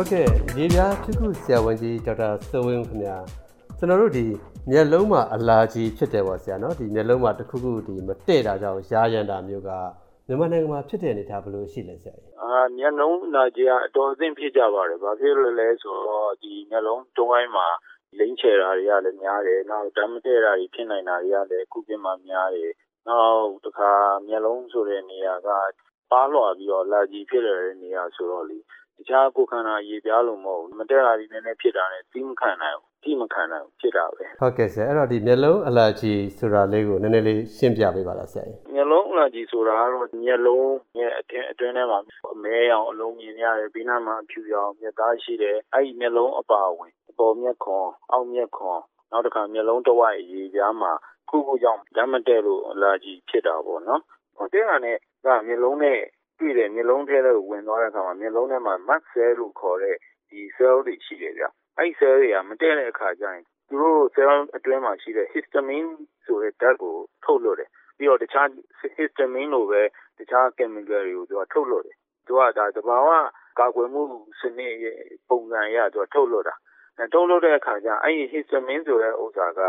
ဟုတ်ကဲ့ရေပြားထုခုဆရာဝန်ကြီးဒေါက်တာစိုးဝင်းခင်ဗျာကျွန်တော်တို့ဒီမျက်လုံးမှာအလာကြီးဖြစ်တယ်ပေါ့ဆရာနော်ဒီမျက်လုံးမှာတစ်ခုခုဒီမတည့်တာကြောင့်ရာရန်တာမျိုးကမြန်မာနိုင်ငံမှာဖြစ်တဲ့အနေထားဘယ်လိုရှိလဲဆရာအာမျက်လုံးနာကြီးကအတော်အသင့်ဖြစ်ကြပါတယ်ဘာဖြစ်လို့လဲဆိုတော့ဒီမျက်လုံးတွိုင်းမှာလိမ့်ချယ်တာတွေကလည်းများတယ်နောက်ဓာတ်မတည့်တာတွေဖြစ်နိုင်တာတွေကလည်းအခုပြင်မှာများတယ်နောက်တခါမျက်လုံးဆိုတဲ့နေရာကပါလွှာပြီးတော့လာကြီးဖြစ်လာတဲ့နေရာဆိုတော့လေ တခြားကိုယ်ခန္ဓာရေပြားလို့မဟုတ်ဘူးမတက်တာဒီနည်းနည်းဖြစ်တာနဲ့သီးမခံနိုင်ဘူးတိမခံနိုင်ဘူးဖြစ်တာပဲဟုတ်ကဲ့ဆရာအဲ့တော့ဒီမျက်လုံးအလာဂျီဆိုတာလေးကိုနည်းနည်းလေးရှင်းပြပေးပါလားဆရာမျက်လုံးအလာဂျီဆိုတာကတော့မျက်လုံးရဲ့အတွင်းအတွင်းထဲမှာအမဲရောင်အလုံးမြင်ရတယ်ပြီးနားမှာအဖြူရောင်မျက်သားရှိတယ်အဲ့ဒီမျက်လုံးအပါဝင်အပေါ်မျက်ခွန်အောက်မျက်ခွန်နောက်တစ်ခါမျက်လုံးတစ်ဝိုက်ရေပြားမှာခုခုကြောင့်ဓာတ်မတည့်လို့အလာဂျီဖြစ်တာပေါ့နော်ဟိုတဲ့ကနဲ့ကမျက်လုံးနဲ့ တွေ့တယ်မျက်လုံးထဲကိုဝင်သွားတဲ့အခါမှာမျက်လုံးထဲမှာ mast cell လို့ခေါ်တဲ့ဒီ cell တွေရှိတယ်ဗျ။အဲဒီ cell တွေကမတည့်တဲ့အခါကျရင်သူတို့ cell အတွင်းမှာရှိတဲ့ histamine ဆိုတဲ့ဓာတ်ကိုထုတ်လွှတ်တယ်။ပြီးတော့တခြား histamine လိုပဲတခြား chemical တွေကိုသူကထုတ်လွှတ်တယ်။သူကဒါသဘာဝကာကွယ်မှုစနစ်ရဲ့ပုံစံအရသူကထုတ်လွှတ်တာ။ထုတ်လွှတ်တဲ့အခါကျအဲဒီ histamine ဆိုတဲ့ဥစ္စာက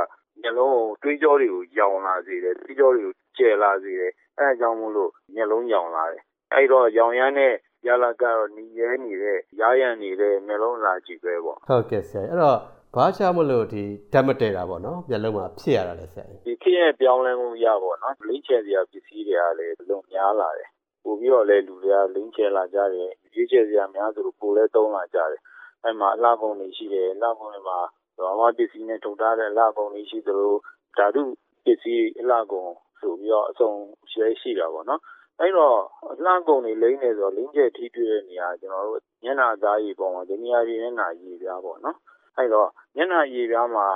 မျက်လုံးကိုသွေးကြောတွေကိုယောင်လာစေတယ်။သွေးကြောတွေကိုကျယ်လာစေတယ်။အဲဒါကြောင့်မို့လို့မျက်လုံးယောင်လာတယ် အဲ့တော့ရောင်ရမ်းတဲ့ရလကတော့နီရဲနေတဲ့ရားရံနေတဲ့မျက်လုံးလာကြည့်ပဲပေါ့ဟုတ်ကဲ့ဆရာအဲ့တော့ဘာချမလို့ဒီဓာတ်မတည့်တာပေါ့နော်မျက်လုံးမှာဖြစ်ရတာလဲဆရာဒီခေတ်ရဲ့ပြောင်းလဲမှုရပေါ့နော်လိမ့်ချယ်စရာပစ္စည်းတွေကလည်းလုံများလာတယ်ပို့ပြီးတော့လည်းလူတွေကလိမ့်ချယ်လာကြတယ်ရွေးချယ်စရာများသလိုပိုလဲသုံးလာကြတယ်အဲ့မှာအလှကုန်တွေရှိတယ်အလှကုန်တွေမှာဘာမှပစ္စည်းနဲ့ထုတ်ထားတဲ့အလှကုန်တွေရှိသလိုဓာတုပစ္စည်းအလှကုန်ဆိုပြီးတော့အစုံရွှဲရှိတာပေါ့နော် အဲ့တော့လှကုန်တွေလိမ့်နေဆိုတော့လင်းကျက်ထိတွေ့တဲ့နေရာကျွန်တော်တို့မျက်နှာသားရည်ပေါ်မှာဒီနေရာရင်းမျက်နှာရည်ပြားပေါ့နော်အဲ့တော့မျက်နှာရည်ပြားမှာ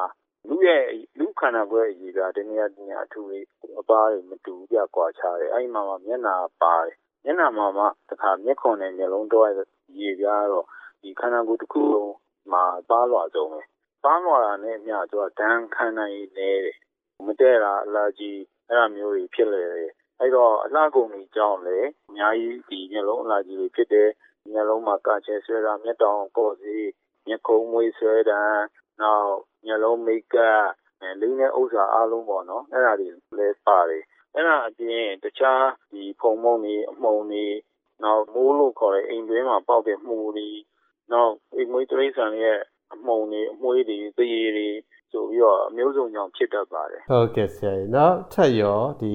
လူရဲ့လူခန္ဓာကိုယ်ရဲ့ရည်ပြားဒီနေရာဒီနေရာအထူတွေအပါးတွေမတူပြကွာခြားတယ်အဲ့မှာမှမျက်နှာပါတယ်မျက်နှာမှာမှတခါမျက်ခွန်နဲ့မျက်လုံးတော့ရည်ပြားတော့ဒီခန္ဓာကိုယ်တစ်ခုလုံးမှာပါလွှာဆုံးပဲပါလွှာတာနဲ့အမျှသူကဒဏ်ခံနိုင်နေတယ်မတည့်တာအလာကြီးအဲ့လိုမျိုးတွေဖြစ်လေတယ် အဲ့တော့ အလှကုန်တွေကြောင့်လည်း အများကြီးဒီမျက်လုံးအလာကြီးတွေဖြစ်တယ် မျက်လုံးမှာ ကာချဲဆွဲတာ မျက်တောင်ကော့စီမျက်ခုံးမွေးဆွဲတာ နောက် မျက်လုံးမိတ်ကပ် လိမ့်တဲ့ဥစ္စာအလုံးပေါ့နော် အဲ့ဒါတွေလည်းပါတယ် အဲ့ဒါအပြင် တခြားဒီဖုံမုံတွေ အမှုံတွေ နောက် မိုးလို့ခေါ်တဲ့ အိမ်တွင်းမှာပေါက်တဲ့ မှုတွေ နောက် အိမ်မွေးတိရစ္ဆာန်ရဲ့ အမှုံတွေ အမွှေးတွေသရေတွေ ဆိုပြီးတော့အမျိုးစုံကြောင့်ဖြစ်တတ်ပါတယ်ဟုတ်ကဲ့ဆရာနောက်ထပ်ရောဒီ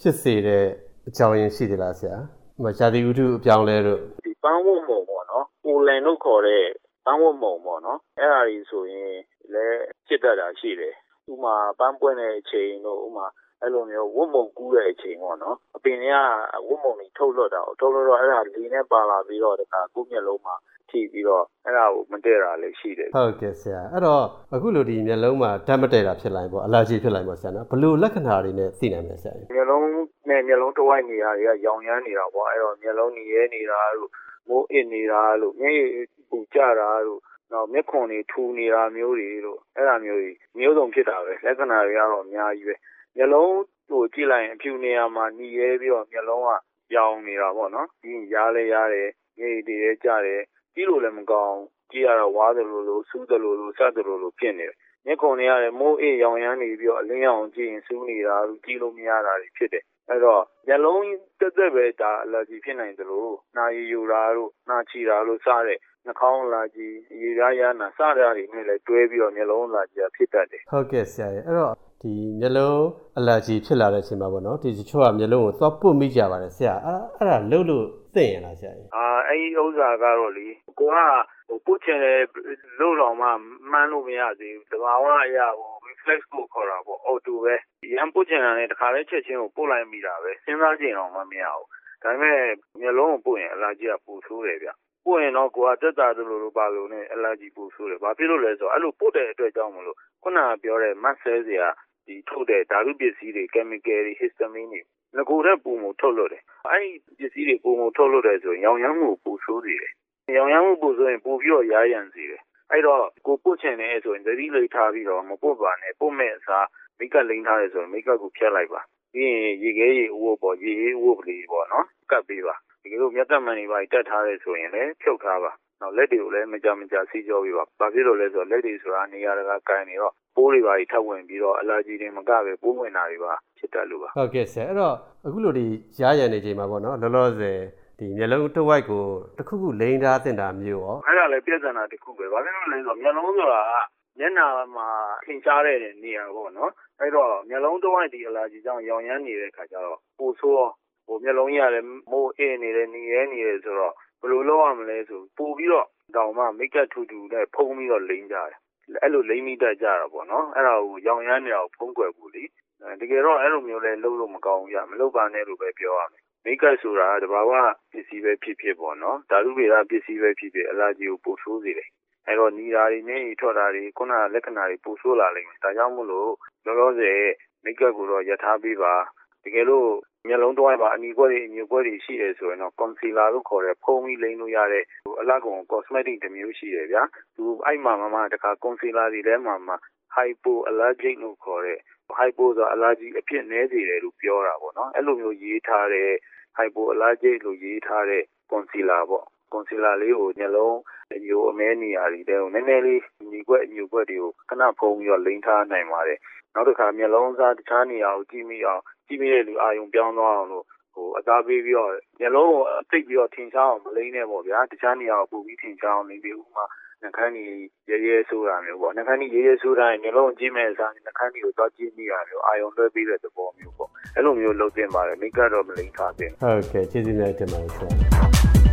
ဖြစ်စေတဲ့အကြောင်းရင်းရှိသေးလားဆရာ။မရှာတိဥထုအပြောင်းလဲတို့ဒီပန်းဝတ်မုံပေါ့နော်။ပိုလန်လို့ခေါ်တဲ့ပန်းဝတ်မုံပေါ့နော်။အဲ့ဒါကြီးဆိုရင်လည်းဖြစ်တတ်တာရှိတယ်။ဥမာပန်းပွင့်တဲ့အချိန်တို့ဥမာအဲ့လိုမျိုးဝတ်မုံကူးတဲ့အချိန်ပေါ့နော်။အပင်တွေကဝတ်မုံတွေထုတ်လွှတ်တာထုတ်လွှတ်တော့အဲ့ဒါလေနဲ့ပါလာပြီးတော့တခါကိုယ့်မျက်လုံးမှာ ထိပြီးတော့အဲ့ဒါကိုမတည့်တာလည်းရှိတယ်ဟုတ်ကဲ့ဆရာအဲ့တော့အခုလိုဒီမျက်လုံးမှာဓာတ်မတည့်တာဖြစ်လာရင်ပေါ့အလာဂျီဖြစ်လာရင်ပေါ့ဆရာနော်ဘယ်လိုလက္ခဏာတွေနဲ့သိနိုင်မလဲဆရာမျက်လုံးနဲ့မျက်လုံးတစ်ဝိုက်နေရာတွေကရောင်ရမ်းနေတာပေါ့အဲ့တော့မျက်လုံးနေရဲနေတာတို့မိုးအစ်နေတာတို့မျက်ရည်ပူကျတာတို့နောက်မျက်ခွန်တွေထူနေတာမျိုးတွေတို့အဲ့ဒါမျိုးတွေမျိုးစုံဖြစ်တာပဲလက္ခဏာတွေကတော့အများကြီးပဲမျက်လုံးဟိုကြည့်လိုက်ရင်အဖြူနေရာမှာหนีရဲပြီးတော့မျက်လုံးကပြောင်းနေတာပေါ့နော်ပြီးရားလဲရတယ်မျက်ရည်တွေရဲကျတယ် ကြည့်လို့လည်းမကောင်းကြည့်ရတော့ဝါသလိုလိုစူးသလိုလိုစသလိုလိုဖြစ်နေတယ်မျက်ခုံတွေရတယ်မိုးအေးရောင်ရမ်းနေပြီးတော့အလင်းရောင်ကြည့်ရင်စူးနေတာကြည့်လို့မရတာတွေဖြစ်တယ်အဲ့တော့မျက်လုံးတက်တက်ပဲဒါအလာဂျီဖြစ်နိုင်တယ်လို့နှာရည်ယူတာတို့နှာချီတာလို့စတဲ့နှာခေါင်းအလာဂျီရေရရနာစတဲ့တွေနဲ့လည်းတွဲပြီးတော့မျက်လုံးအလာဂျီဖြစ်တတ်တယ်ဟုတ်ကဲ့ဆရာရဲ့အဲ့တော့ ဒီမျက်လုံးအလာဂျီဖြစ်လာတဲ့အချိန်မှာပေါ့နော်ဒီတချို့ကမျက်လုံးကိုသွားပုတ်မိကြပါတယ်ဆရာအဲ့အဲ့ဒါလှုပ်လို့သိရင်လားဆရာအာအဲ့ဒီဥစ္စာကတော့လေကိုကဟိုပုတ်ချင်တယ်လို့တော့မှမှန်းလို့မရသေးဘူးတဘာဝအရာဟို reflex ကိုခေါ်တာပေါ့အော်တိုပဲရန်ပုတ်ချင်တာနဲ့တခါလဲချက်ချင်းကိုပုတ်လိုက်မိတာပဲစဉ်းစားကြည့်တော့မှမရဘူးဒါပေမဲ့မျက်လုံးကိုပုတ်ရင်အလာဂျီကပူဆိုးတယ်ဗျပုတ်ရင်တော့ကိုကတက်တာတို့လိုလိုပါလို့နဲ့အလာဂျီပူဆိုးတယ်ဘာဖြစ်လို့လဲဆိုတော့အဲ့လိုပုတ်တဲ့အတွက်ကြောင့်မလို့ခုနကပြောတဲ့ mast cell တွေကဒီ ထုတ်တဲ့ဓာတုပစ္စည်းတွေ chemical တွေ histamine တွေငကိုတဲ့ပုံမှုထုတ်လို့တယ် အဲ့ဒီပစ္စည်းတွေပုံမှုထုတ်လို့တယ်ဆိုရင် ရောင်ရမ်းမှုပူဆိုးစေတယ် ရောင်ရမ်းမှုပူဆိုရင် ပိုပြီးတော့ရားရံစေတယ် အဲ့တော့ ကိုပုတ်ချင်တယ်ဆိုရင် သတိလေးထားပြီးတော့ မပုတ်ပါနဲ့ပုတ်မဲ့အစား မိတ်ကပ်လိမ့်ထားတယ်ဆိုရင် မိတ်ကပ်ကို ဖျက်လိုက်ပါ ပြီးရင်ရေခဲရေအဝတ်ပေါ့ရေအေးအဝတ်ကလေးပေါ့နော်ကပ်ပေးပါဒီလိုမျက်သက်မှန်တွေပါတက်ထားတယ်ဆိုရင်လည်းဖြုတ်ထားပါနောက်လက်တွေကိုလည်းမကြမကြစီကြောပြီးပါဘာဖြစ်လို့လဲဆိုတော့လက်တွေဆိုတာနေရာတကာကန်နေတော့ပိုးတွေပါထပ်ဝင်ပြီးတော့အလာဂျီတွေမကပဲပိုးဝင်တာတွေပါဖြစ်တတ်လို့ပါဟုတ်ကဲ့ဆရာအဲ့တော့အခုလိုဒီရရန်နေချိန်မှာပေါ့နော်လောလောဆယ်ဒီမျက်လုံးတစ်ဝိုက်ကိုတစ်ခုခုလိမ့်ထားတင်တာမျိုးရောအဲ့ဒါလည်းပြဿနာတစ်ခုပဲဘာဖြစ်လို့လဲဆိုတော့မျက်လုံးဆိုတာက မျက်နှာမှာထင်ရှားတဲ့နေရာပေါ့နော်အဲ့တော့မျက်လုံးတစ်ဝိုက်ဒီအလာဂျီကြောင့်ရောင်ရမ်းနေတဲ့ခါကျတော့ပိုဆိုးရောဟိုမျက်လုံးကြီးကလည်းမိုးအေးနေတယ်နေရဲနေတယ်ဆိုတော့ဘယ်လိုလုပ်ရမလဲဆိုပို့ပြီးတော့တောင်မှမိတ်ကပ်ထူထူနဲ့ဖုံးပြီးတော့လိမ့်ကြတယ်အဲ့လိုလိမ့်မိတတ်ကြတာပေါ့နော်အဲ့ဒါကိုရောင်ရမ်းနေတာကိုဖုံးကွယ်ဖို့လေတကယ်တော့အဲ့လိုမျိုးလဲလုပ်လို့မကောင်းဘူးရမလုပ်ပါနဲ့လို့ပဲပြောရမယ်မိတ်ကပ်ဆိုတာတဘာဝပစ္စည်းပဲဖြစ်ဖြစ်ပေါ့နော်ဓာတုဗေဒပစ္စည်းပဲဖြစ်ဖြစ်အလာဂျီကိုပို့ဆိုးစေတယ် အဲ့တော့ညီတာတွေနဲ့ထွက်တာတွေ ခုနကလက္ခဏာတွေ ပို့ဆိုးလာလိမ့်မယ် ဒါကြောင့်မို့လို့ လောလောဆယ် မိတ်ကပ်ကိုတော့ယထားပေးပါ တကယ်လို့ မျက်လုံးတွိုင်းမှာ အနီကွက်တွေအမြူကွက်တွေ ရှိတယ်ဆိုရင်တော့ concealer လို့ခေါ်တဲ့ ဖုံးပြီးလိမ့်လို့ရတဲ့ အလားကုန် cosmetic တစ်မျိုးရှိတယ်ဗျာသူအဲ့မှာမှမှ တခါ concealer တွေထဲမှာမှ hypoallergic လို့ခေါ်တဲ့ hypo ဆိုတာ allergy အဖြစ်နည်းစေတယ်လို့ ပြောတာပေါ့နော် အဲ့လိုမျိုးရေးထားတဲ့ hypoallergic လို့ ရေးထားတဲ့ concealer ပေါ့ concealer လေးကိုညလုံး အမျိုးအမဲနေရာတွေတဲကိုနည်းနည်းလေးညီကွက်အမျိုးကွက်တွေကိုခဏဖုံးပြီးတော့လိမ့်ထားနိုင်ပါတယ်နောက်တစ်ခါမျက်လုံးစားတခြားနေရာကိုကြည့်မိအောင်ကြည့်မိတဲ့လူအာယုံပြောင်းသွားအောင်လို့ဟိုအသားပေးပြီးတော့မျက်လုံးကိုသိပ်ပြီးတော့ထင်ရှားအောင်မလိမ့်နဲ့ပေါ့ဗျာတခြားနေရာကိုပို့ပြီးထင်ရှားအောင်လိမ့်ပြီးဥမာနှခမ်းကြီးရဲရဲဆိုတာမျိုးပေါ့နှခမ်းကြီးရဲရဲဆိုတာရင်မျိုးလုံးကြည့်မဲ့အစားနှခမ်းကြီးကိုသွားကြည့်မိရမျိုးအာယုံလွှဲပေးတဲ့သဘောမျိုးပေါ့အဲ့လိုမျိုးလုပ်တင်ပါတယ်မိကတော့မလိမ့်ထားတင်ဟုတ်ကဲ့ကျေးဇူးများတင်ပါတယ်ဆရာ